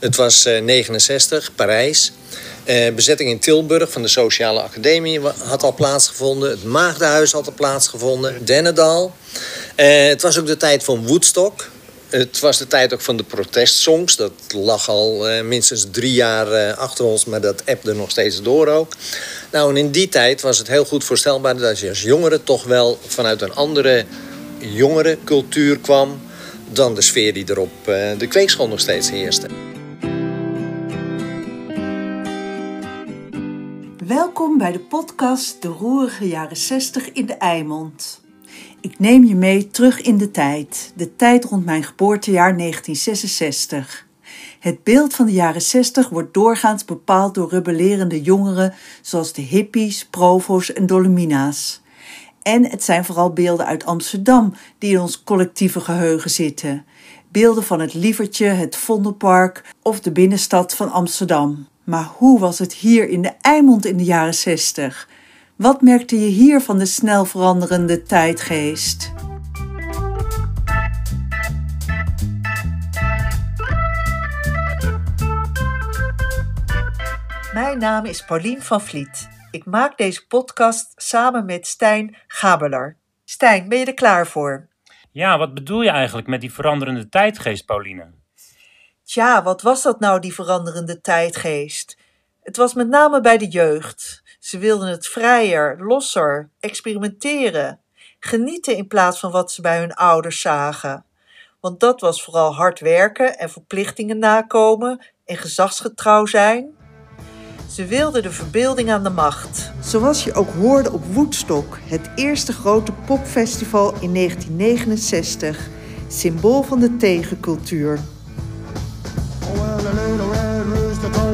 Het was 69, Parijs. bezetting in Tilburg van de Sociale Academie had al plaatsgevonden. Het Maagdenhuis had al plaatsgevonden. Dennedal. het was ook de tijd van Woodstock. Het was de tijd ook van de protestsongs. Dat lag al uh, minstens drie jaar uh, achter ons, maar dat appte nog steeds door ook. Nou, en in die tijd was het heel goed voorstelbaar dat je als jongere toch wel vanuit een andere jongere cultuur kwam dan de sfeer die er op uh, de kweekschool nog steeds heerste. Welkom bij de podcast De Roerige Jaren 60 in de Eimond. Ik neem je mee terug in de tijd, de tijd rond mijn geboortejaar 1966. Het beeld van de jaren 60 wordt doorgaans bepaald door rebellerende jongeren zoals de hippies, provo's en dolomina's. En het zijn vooral beelden uit Amsterdam die in ons collectieve geheugen zitten. Beelden van het Lievertje, het Vondelpark of de binnenstad van Amsterdam. Maar hoe was het hier in de Eimond in de jaren 60? Wat merkte je hier van de snel veranderende tijdgeest? Mijn naam is Paulien van Vliet. Ik maak deze podcast samen met Stijn Gabeler. Stijn, ben je er klaar voor? Ja, wat bedoel je eigenlijk met die veranderende tijdgeest, Pauline? Tja, wat was dat nou, die veranderende tijdgeest? Het was met name bij de jeugd. Ze wilden het vrijer, losser, experimenteren, genieten in plaats van wat ze bij hun ouders zagen. Want dat was vooral hard werken en verplichtingen nakomen en gezagsgetrouw zijn. Ze wilden de verbeelding aan de macht. Zoals je ook hoorde op Woodstock, het eerste grote popfestival in 1969, symbool van de tegencultuur.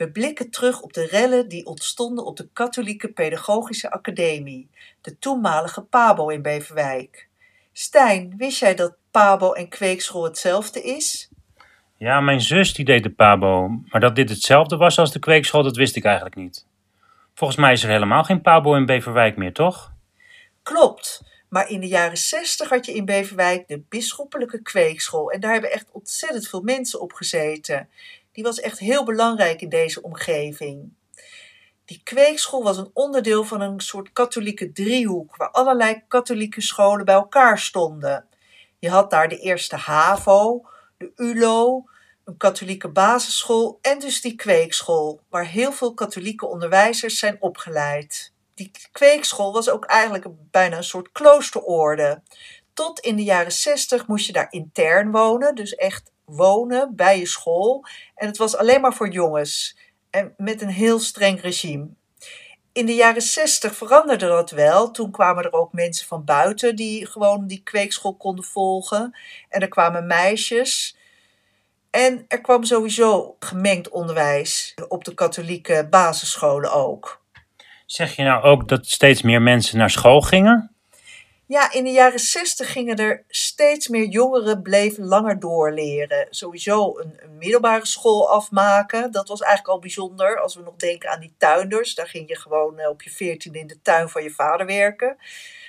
We blikken terug op de rellen die ontstonden op de Katholieke Pedagogische Academie, de toenmalige PABO in Beverwijk. Stijn, wist jij dat PABO en kweekschool hetzelfde is? Ja, mijn zus die deed de PABO, maar dat dit hetzelfde was als de kweekschool, dat wist ik eigenlijk niet. Volgens mij is er helemaal geen PABO in Beverwijk meer, toch? Klopt. Maar in de jaren zestig had je in Beverwijk de bisschoppelijke kweekschool. En daar hebben echt ontzettend veel mensen op gezeten. Die was echt heel belangrijk in deze omgeving. Die kweekschool was een onderdeel van een soort katholieke driehoek, waar allerlei katholieke scholen bij elkaar stonden. Je had daar de eerste HAVO, de ULO, een katholieke basisschool en dus die kweekschool, waar heel veel katholieke onderwijzers zijn opgeleid die kweekschool was ook eigenlijk bijna een soort kloosterorde. Tot in de jaren zestig moest je daar intern wonen, dus echt wonen bij je school. En het was alleen maar voor jongens en met een heel streng regime. In de jaren zestig veranderde dat wel. Toen kwamen er ook mensen van buiten die gewoon die kweekschool konden volgen. En er kwamen meisjes. En er kwam sowieso gemengd onderwijs op de katholieke basisscholen ook. Zeg je nou ook dat steeds meer mensen naar school gingen? Ja, in de jaren 60 gingen er steeds meer jongeren bleven langer doorleren. Sowieso een, een, middelbare school afmaken. Dat was eigenlijk al bijzonder. Als we nog denken aan die tuinders. Daar ging je gewoon eh, op je veertiende in de tuin van je vader werken.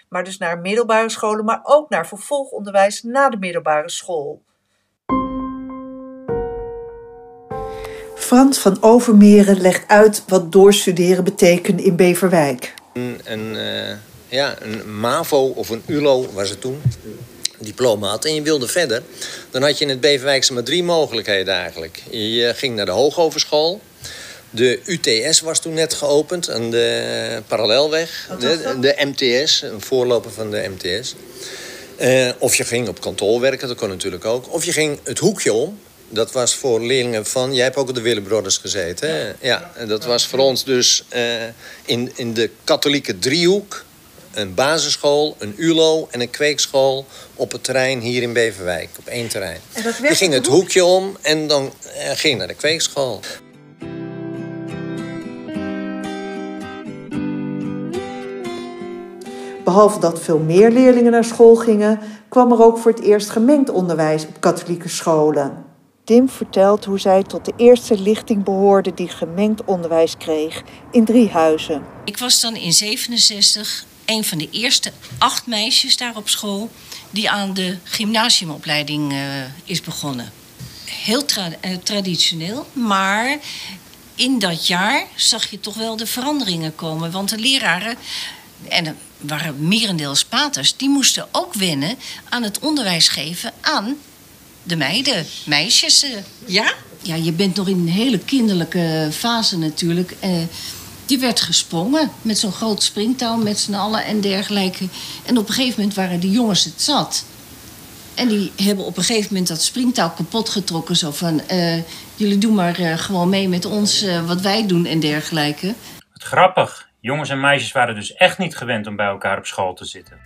Maar dus naar middelbare scholen, maar ook naar vervolgonderwijs na de middelbare school. Frans van Overmeren legt uit wat doorstuderen betekent in Beverwijk. Een, een uh, ja, een MAVO of een ULO was het toen, diploma had en je wilde verder... dan had je in het Beverwijkse maar drie mogelijkheden eigenlijk. Je ging naar de Hoogoverschool... De UTS was toen net geopend aan de parallelweg. De, de, MTS, een voorloper van de MTS. Uh, eh, of je ging op kantoor werken, dat kon natuurlijk ook. Of je ging het hoekje om, dat was voor leerlingen van... Jij hebt ook op de Wille Brothers gezeten, hè? Ja. en dat was voor ons dus uh, in, in de katholieke driehoek een basisschool, een ULO en een kweekschool op het terrein hier in Beverwijk, op één terrein. We ging het hoekje om en dan eh, ging naar de kweekschool. Behalve dat veel meer leerlingen naar school gingen, kwam er ook voor het eerst gemengd onderwijs op katholieke scholen. Tim vertelt hoe zij tot de eerste lichting behoorde die gemengd onderwijs kreeg in drie huizen. Ik was dan in 67 een van de eerste acht meisjes daar op school die aan de gymnasiumopleiding uh, is begonnen. Heel tra uh, traditioneel, maar in dat jaar zag je toch wel de veranderingen komen. Want de leraren, en er waren merendeels paters, die moesten ook wennen aan het onderwijs geven aan de meiden, meisjes. Uh, ja? Ja, je bent nog in een hele kinderlijke fase natuurlijk. Die werd gesprongen met zo'n groot springtouw met z'n allen en dergelijke. En op een gegeven moment waren de jongens het zat. En die hebben op een gegeven moment dat springtouw kapot getrokken. Zo van, uh, jullie doen maar uh, gewoon mee met ons uh, wat wij doen en dergelijke. Wat grappig. Jongens en meisjes waren dus echt niet gewend om bij elkaar op school te zitten.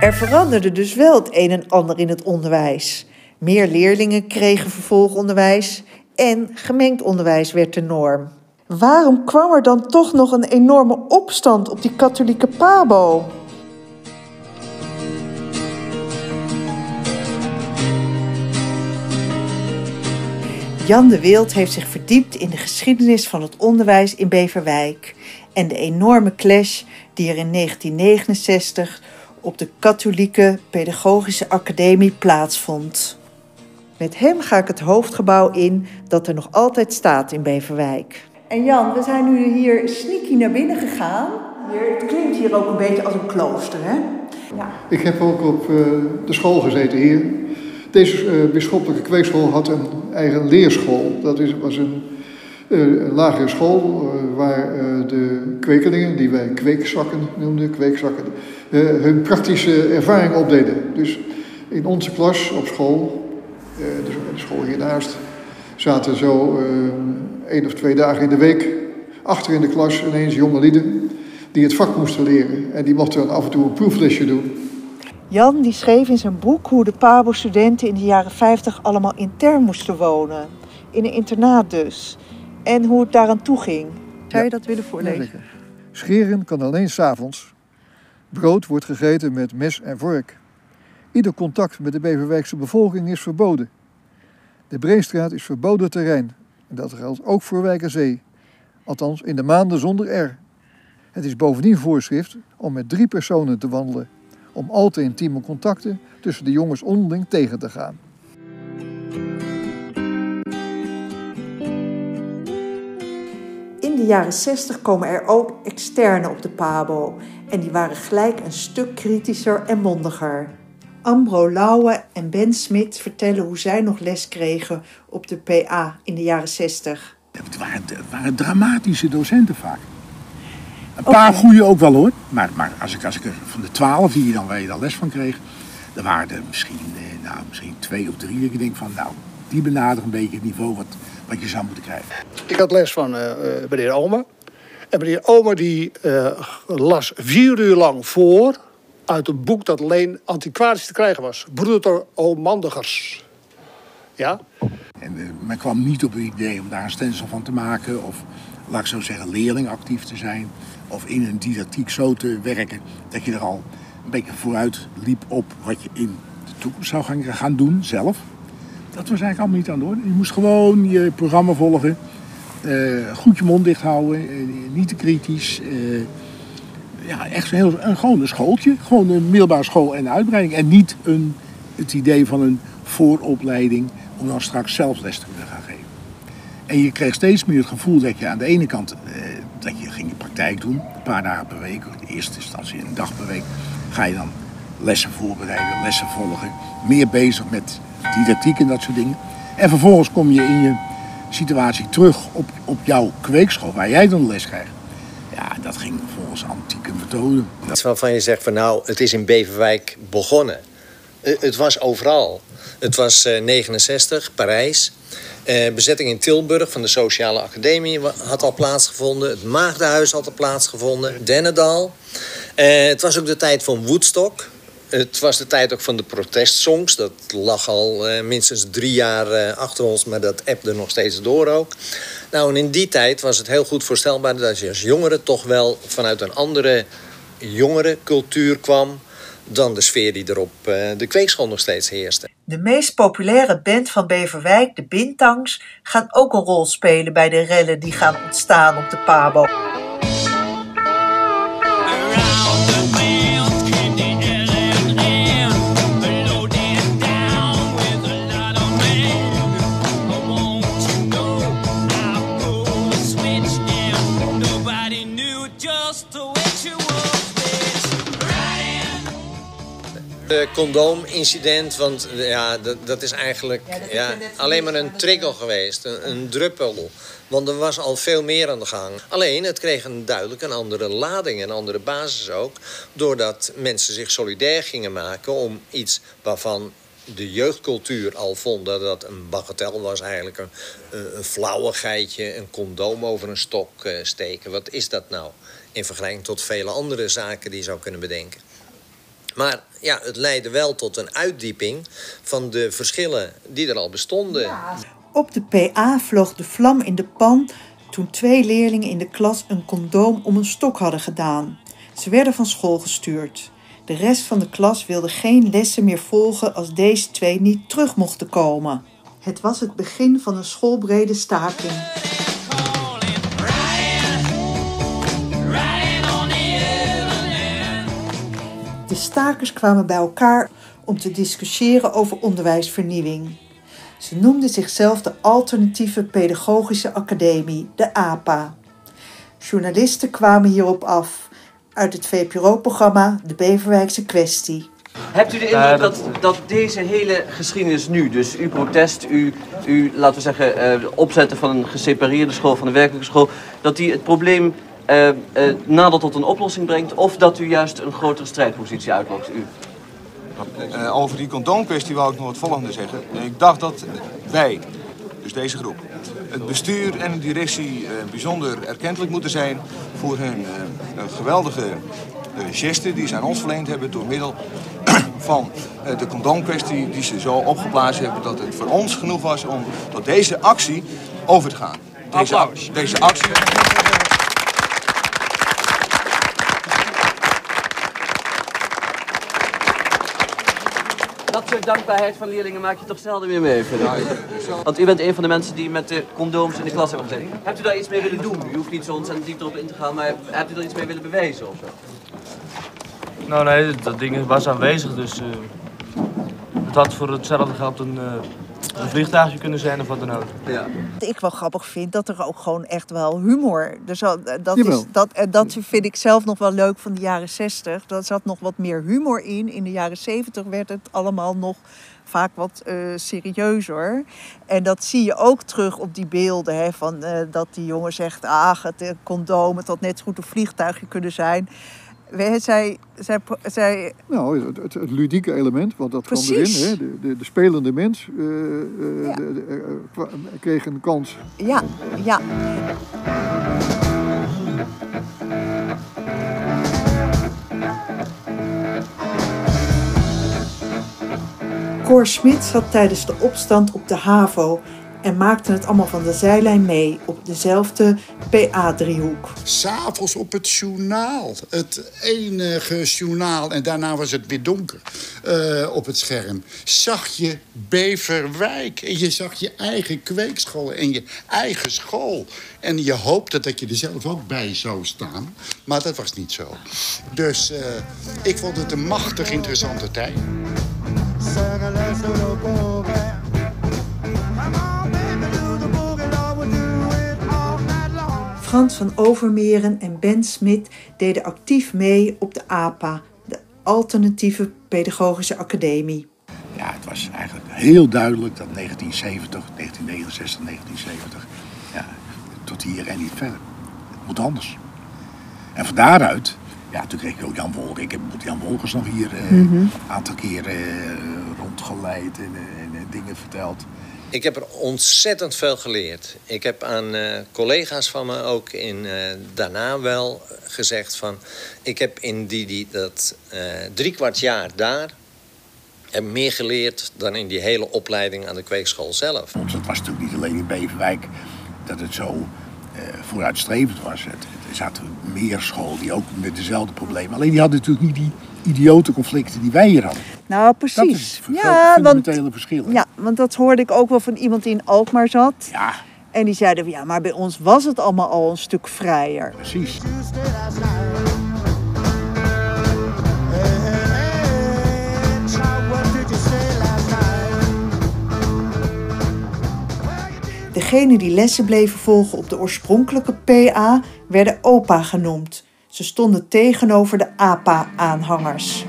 Er veranderde dus wel het een en ander in het onderwijs. Meer leerlingen kregen vervolgonderwijs en gemengd onderwijs werd de norm. Waarom kwam er dan toch nog een enorme opstand op die katholieke Pabo? Jan de Wild heeft zich verdiept in de geschiedenis van het onderwijs in Beverwijk en de enorme clash die er in 1969 op de Katholieke Pedagogische Academie plaatsvond. Met hem ga ik het hoofdgebouw in dat er nog altijd staat in Beverwijk. En Jan, we zijn nu hier sneaky naar binnen gegaan. het klinkt hier ook een beetje als een klooster, hè? Ja. Ik heb ook op uh, de school gezeten hier. Deze uh, bisschoppelijke kweekschool had een eigen leerschool. Dat is, was een, uh, een lagere school waar de kwekelingen, die wij kweekzakken noemden, kweekzakken, hun praktische ervaring opdeden. Dus in onze klas op school, de, de school hiernaast, zaten zo één of twee dagen in de week achter in de klas ineens jonge lieden die het vak moesten leren. En die mochten dan af en toe een proeflesje doen. Jan die schreef in zijn boek hoe de PABO-studenten in de jaren 50 allemaal intern moesten wonen. In een internaat dus. En hoe het daaraan toe ging. Zou je dat willen voorlezen? Scheren kan alleen s'avonds. Brood wordt gegeten met mes en vork. Ieder contact met de Beverwijkse bevolking is verboden. De Breestraat is verboden terrein en dat geldt ook voor Wijkerzee. Althans in de maanden zonder R. Het is bovendien voorschrift om met drie personen te wandelen. Om al te intieme contacten tussen de jongens onderling tegen te gaan. In de jaren 60 komen er ook externen op de PABO. En die waren gelijk een stuk kritischer en mondiger. Ambro Lauwe en Ben Smit vertellen hoe zij nog les kregen op de PA in de jaren 60. Het waren, het waren dramatische docenten vaak. Een paar goede ook wel hoor. Maar, maar als, ik, als ik er van de twaalf die je dan, waar je dan les van kreeg, dan waren er misschien, eh, nou, misschien twee of drie. Ik denk van, nou, die benaderen een beetje het niveau wat, wat je zou moeten krijgen. Ik had les van uh, meneer Omer. En meneer Omer die uh, las vier uur lang voor uit een boek dat alleen antiquarisch te krijgen was. Broeder Omandigers. Ja? En uh, men kwam niet op het idee om daar een stencil van te maken... of, laat ik zo zeggen, leerlingactief te zijn... of in een didactiek zo te werken dat je er al een beetje vooruit liep op... wat je in de toekomst zou gaan, gaan doen, zelf. Dat was eigenlijk allemaal niet aan de orde. Je moest gewoon je programma volgen... Uh, goed je mond dicht houden, uh, niet te kritisch ja, echt heel, een, gewoon een schooltje. Gewoon een middelbare school en uitbreiding. En niet een, het idee van een vooropleiding om dan straks zelf les te kunnen gaan geven. En je kreeg steeds meer het gevoel dat je aan de ene kant, eh, dat je ging je praktijk doen, een paar dagen per week, in eerste instantie een dag per week, ga je dan lessen voorbereiden, lessen volgen, meer bezig met didactiek en dat soort dingen. En vervolgens kom je in je situatie terug op, op jouw kweekschool, waar jij dan les krijgt. Dat ging volgens antieke methoden. Iets waarvan je zegt van nou, het is in Beverwijk begonnen. Eh, het was overal. Het was 69, eh, Parijs. Uh, bezetting in Tilburg van de Sociale Academie had al plaatsgevonden. Het Maagdenhuis had al plaatsgevonden. Dennedal. Uh, het was ook de tijd van Woodstock. Het was de tijd ook van de protestsongs. Dat lag al uh, minstens drie jaar achter ons, maar dat appte nog steeds door ook. Nou, in die tijd was het heel goed voorstelbaar dat je als jongere toch wel vanuit een andere jongerencultuur kwam dan de sfeer die er op eh, de kweekschool nog steeds heerste. De meest populaire band van Beverwijk, de Bintangs, gaan ook een rol spelen bij de rellen die gaan ontstaan op de Pabo. Condoomincident, want ja, dat, dat is eigenlijk ja, alleen maar een trigger geweest, een, een druppel. Want er was al veel meer aan de gang. Alleen, het kreeg een duidelijk een andere lading, een andere basis ook. Doordat mensen zich solidair gingen maken om iets waarvan de jeugdcultuur al vond dat dat een bagatel was. Eigenlijk een, een flauwigheidje, een condoom over een stok eh, steken. Wat is dat nou? In vergelijking tot vele andere zaken die je zou kunnen bedenken. Maar ja, het leidde wel tot een uitdieping van de verschillen die er al bestonden. Op de PA vloog de vlam in de pan toen twee leerlingen in de klas een condoom om een stok hadden gedaan. Ze werden van school gestuurd. De rest van de klas wilde geen lessen meer volgen als deze twee niet terug mochten komen. Het was het begin van een schoolbrede staking. Stakers kwamen bij elkaar om te discussiëren over onderwijsvernieuwing. Ze noemden zichzelf de Alternatieve Pedagogische Academie, de APA. Journalisten kwamen hierop af uit het VPRO-programma De Beverwijkse Kwestie. Hebt u de indruk dat, dat deze hele geschiedenis nu, dus uw protest, uw, uw laten we zeggen, uh, opzetten van een gesepareerde school, van een werkelijke school, dat die het probleem uh, uh, nader tot een oplossing brengt of dat u juist een grotere strijdpositie uitlokt? U? Uh, over die condoomkwestie wou ik nog het volgende zeggen. Ik dacht dat wij, dus deze groep, het bestuur en de directie bijzonder erkentelijk moeten zijn voor hun geweldige gesten die ze aan ons verleend hebben door middel van de condoomkwestie die ze zo opgeblazen hebben dat het voor ons genoeg was om tot deze actie over te gaan. Deze, deze actie. Dat soort dankbaarheid van leerlingen maak je toch zelden meer mee, vind ik. Want u bent een van de mensen die met de condooms in de klas hebben gezeten. Hebt u daar iets mee willen doen? U hoeft niet zo ontzettend diep erop in te gaan, maar hebt u er iets mee willen bewijzen of zo? Nou nee, dat ding was aanwezig, dus uh, het had voor hetzelfde geld een, uh, een vliegtuigje kunnen zijn of wat dan ook. Ja. Wat ik wel grappig vind, dat er ook gewoon echt wel humor... Dus dat, is, dat, en dat vind ik zelf nog wel leuk van de jaren 60. Er zat nog wat meer humor in. In de jaren 70 werd het allemaal nog vaak wat uh, serieuzer. En dat zie je ook terug op die beelden. Hè, van, uh, dat die jongen zegt, ah, het condoom, het had net zo goed een vliegtuigje kunnen zijn. Zij, zij, zij... Nou, het, het, het, ludieke element, want dat Precies. kwam erin. Hè? De, de, de spelende mens uh, uh, ja. de, de, uh, kreeg een kans. Ja, ja. Cor Smit zat tijdens de opstand op de HAVO en maakten het allemaal van de zijlijn mee op dezelfde PA-driehoek. S'avonds op het journaal, het enige journaal, en daarna was het weer donker uh, op het scherm, zag je Beverwijk. En je zag je eigen kweekschool en je eigen school. En je hoopte dat je er zelf ook bij zou staan, maar dat was niet zo. Dus uh, ik vond het een machtig interessante tijd. Frans van Overmeren en Ben Smit deden actief mee op de APA, de Alternatieve Pedagogische Academie. Ja, het was eigenlijk heel duidelijk dat 1970, 1969, 1970, ja, tot hier en niet verder. Het moet anders. En van daaruit, ja, toen kreeg ik ook Jan Wolkers. Ik heb Jan Wolkers nog hier een uh, mm -hmm. aantal keren uh, rondgeleid en, en, en dingen verteld. Ik heb er ontzettend veel geleerd. Ik heb aan uh, collega's van me ook in, uh, daarna wel gezegd van... ik heb in die, die, dat uh, drie kwart jaar daar... meer geleerd dan in die hele opleiding aan de kweekschool zelf. Dat was natuurlijk niet alleen in Beverwijk dat het zo vooruitstrevend was. Het, er zaten meer scholen die ook met dezelfde problemen. Alleen die hadden natuurlijk niet die idiote conflicten die wij hier hadden. Nou, precies. Dat is het ja, fundamentele want, verschil. Ja, want dat hoorde ik ook wel van iemand die in Alkmaar zat. Ja. En die zeiden, ja, maar bij ons was het allemaal al een stuk vrijer. Precies. Degenen die lessen bleven volgen op de oorspronkelijke PA werden OPA genoemd. Ze stonden tegenover de APA-aanhangers.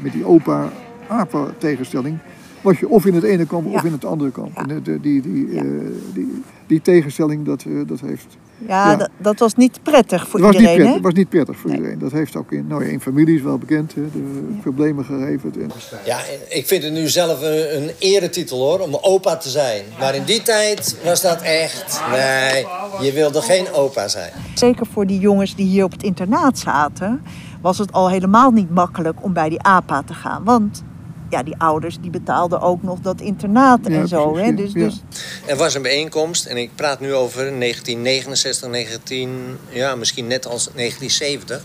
Met die opa-apa-tegenstelling was je of in het ene kamp of in het andere kamp. En de, die, die, ja. uh, die, die, tegenstelling, dat, uh, dat heeft... Ja, dat, dat was niet prettig voor het iedereen, was niet prettig, was niet prettig voor nee. iedereen. Dat heeft ook in, nou, in families wel bekend, hè, de problemen geleverd. En... Ja, ik vind het nu zelf een, een eretitel hoor, om opa te zijn. Maar in die tijd was dat echt... Nee, je wilde geen opa zijn. Zeker voor die jongens die hier op het internaat zaten... was het al helemaal niet makkelijk om bij die APA te gaan. Want ja, die ouders die betaalden ook nog dat internaat en zo. hè? Dus, dus... Er was een bijeenkomst en ik praat nu over 1969, 19, ja, misschien net als 1970.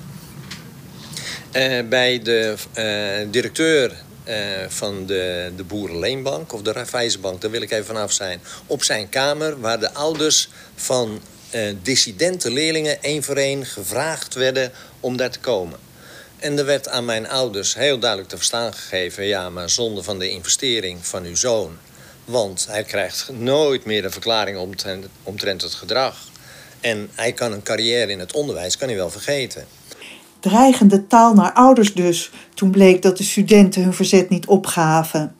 Uh, bij de uh, directeur uh, van de, de Boerenleenbank of de Raiffeisenbank, daar wil ik even vanaf zijn. Op zijn kamer waar de ouders van dissidente leerlingen één voor één gevraagd werden om daar te komen. En er werd aan mijn ouders heel duidelijk te verstaan gegeven... ja, maar zonder van de investering van uw zoon. Want hij krijgt nooit meer een verklaring omtrent, omtrent het gedrag. En hij kan een carrière in het onderwijs kan hij wel vergeten. Dreigende taal naar ouders dus, toen bleek dat de studenten hun verzet niet opgaven.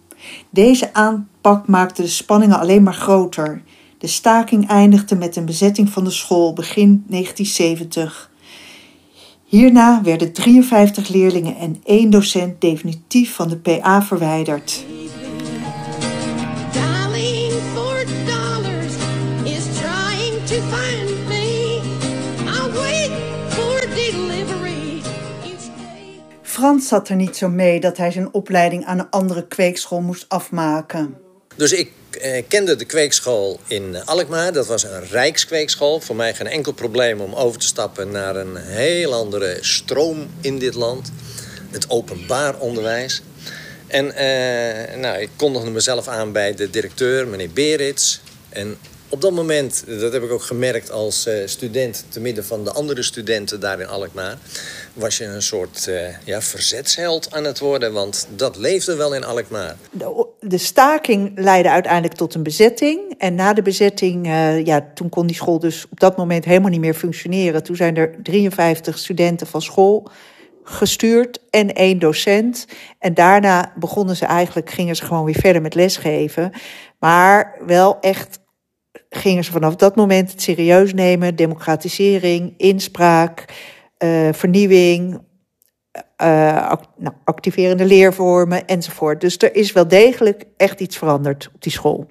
Deze aanpak maakte de spanningen alleen maar groter. De staking eindigde met een bezetting van de school begin 1970. Hierna werden 53 leerlingen en één docent definitief van de PA verwijderd. Frans zat er niet zo mee dat hij zijn opleiding aan een andere kweekschool moest afmaken. Dus ik eh, kende de kweekschool in Alkmaar. Dat was een rijkskweekschool. Voor mij geen enkel probleem om over te stappen naar een heel andere stroom in dit land. Het openbaar onderwijs. En eh, nou, ik kondigde mezelf aan bij de directeur, meneer Berits. En op dat moment, dat heb ik ook gemerkt als uh, student... te midden van de andere studenten daar in Alkmaar... was je een soort uh, ja, verzetsheld aan het worden. Want dat leefde wel in Alkmaar. De, de staking leidde uiteindelijk tot een bezetting. En na de bezetting, uh, ja, toen kon die school dus op dat moment helemaal niet meer functioneren. Toen zijn er 53 studenten van school gestuurd en één docent. En daarna begonnen ze eigenlijk, gingen ze gewoon weer verder met lesgeven. Maar wel echt gingen ze vanaf dat moment het serieus nemen. Democratisering, inspraak, uh, vernieuwing, uh, act, nou, activerende leervormen enzovoort. Dus er is wel degelijk echt iets veranderd op die school.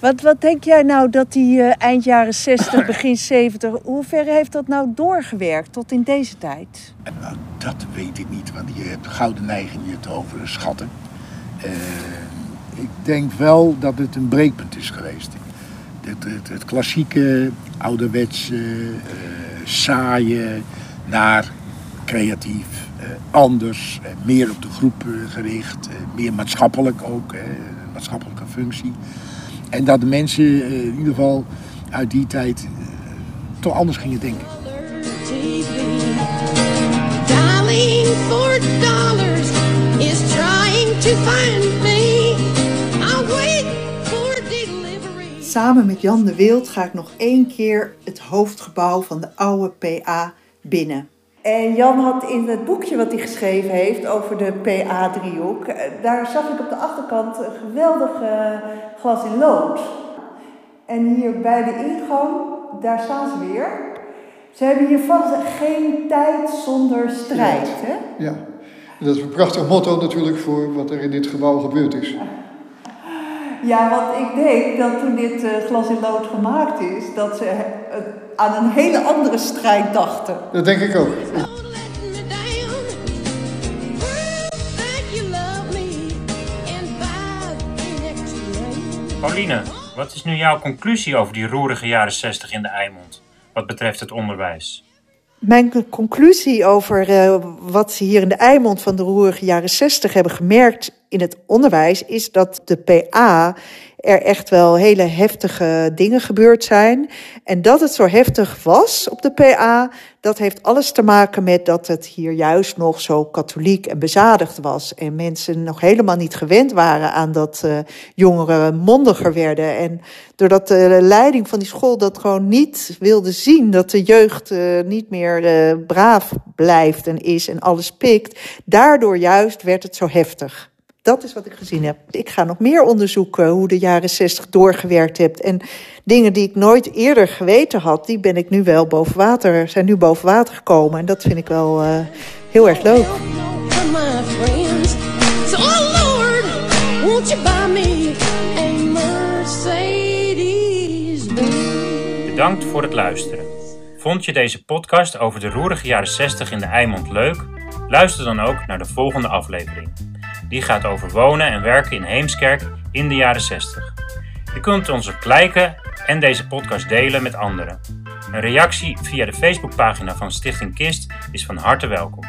Wat, wat denk jij nou dat die uh, eind jaren 60, begin 70, hoe ver heeft dat nou doorgewerkt tot in deze tijd? Nou, dat weet ik niet, want je hebt gouden neiging je te overschatten. Uh, ik denk wel dat het een breekpunt is geweest. Het, klassieke, ouderwetse, uh, saaie, naar creatief, uh, anders, uh, meer op de groep gericht, meer maatschappelijk ook, maatschappelijke functie. En dat de mensen in ieder geval uit die tijd toch anders gingen denken. For dollars is trying to find Samen met Jan de Wild ga ik nog één keer het hoofdgebouw van de oude PA binnen. En Jan had in het boekje wat hij geschreven heeft over de PA-driehoek, daar zag ik op de achterkant een geweldig glas in lood. En hier bij de ingang, daar staan ze weer. Ze hebben hier vast geen tijd zonder strijd. Hè? Ja, dat is een prachtig motto natuurlijk voor wat er in dit gebouw gebeurd is. Ja, want ik denk dat toen dit uh, glas in lood gemaakt is, dat ze uh, aan een hele andere strijd dachten. Dat denk ik ook. Pauline, wat is nu jouw conclusie over die roerige jaren 60 in de Eimond, wat betreft het onderwijs? Mijn conclusie over uh, wat ze hier in de Eimond van de roerige jaren 60 hebben gemerkt in het onderwijs is dat de PA er echt wel hele heftige dingen gebeurd zijn. En dat het zo heftig was op de PA, dat heeft alles te maken met dat het hier juist nog zo katholiek en bezadigd was. En mensen nog helemaal niet gewend waren aan dat uh, jongeren mondiger werden. En doordat de leiding van die school dat gewoon niet wilde zien, dat de jeugd uh, niet meer uh, braaf blijft en is en alles pikt, daardoor juist werd het zo heftig. Dat is wat ik gezien heb. Ik ga nog meer onderzoeken hoe de jaren 60 doorgewerkt hebt. En dingen die ik nooit eerder geweten had, die ben ik nu wel boven water, zijn nu boven water gekomen. En dat vind ik wel uh, heel erg leuk. Bedankt voor het luisteren. Vond je deze podcast over de roerige jaren 60 in de Eimond leuk? Luister dan ook naar de volgende aflevering. Die gaat over wonen en werken in Heemskerk in de jaren 60. Je kunt ons liken en deze podcast delen met anderen. Een reactie via de Facebookpagina van Stichting Kist is van harte welkom.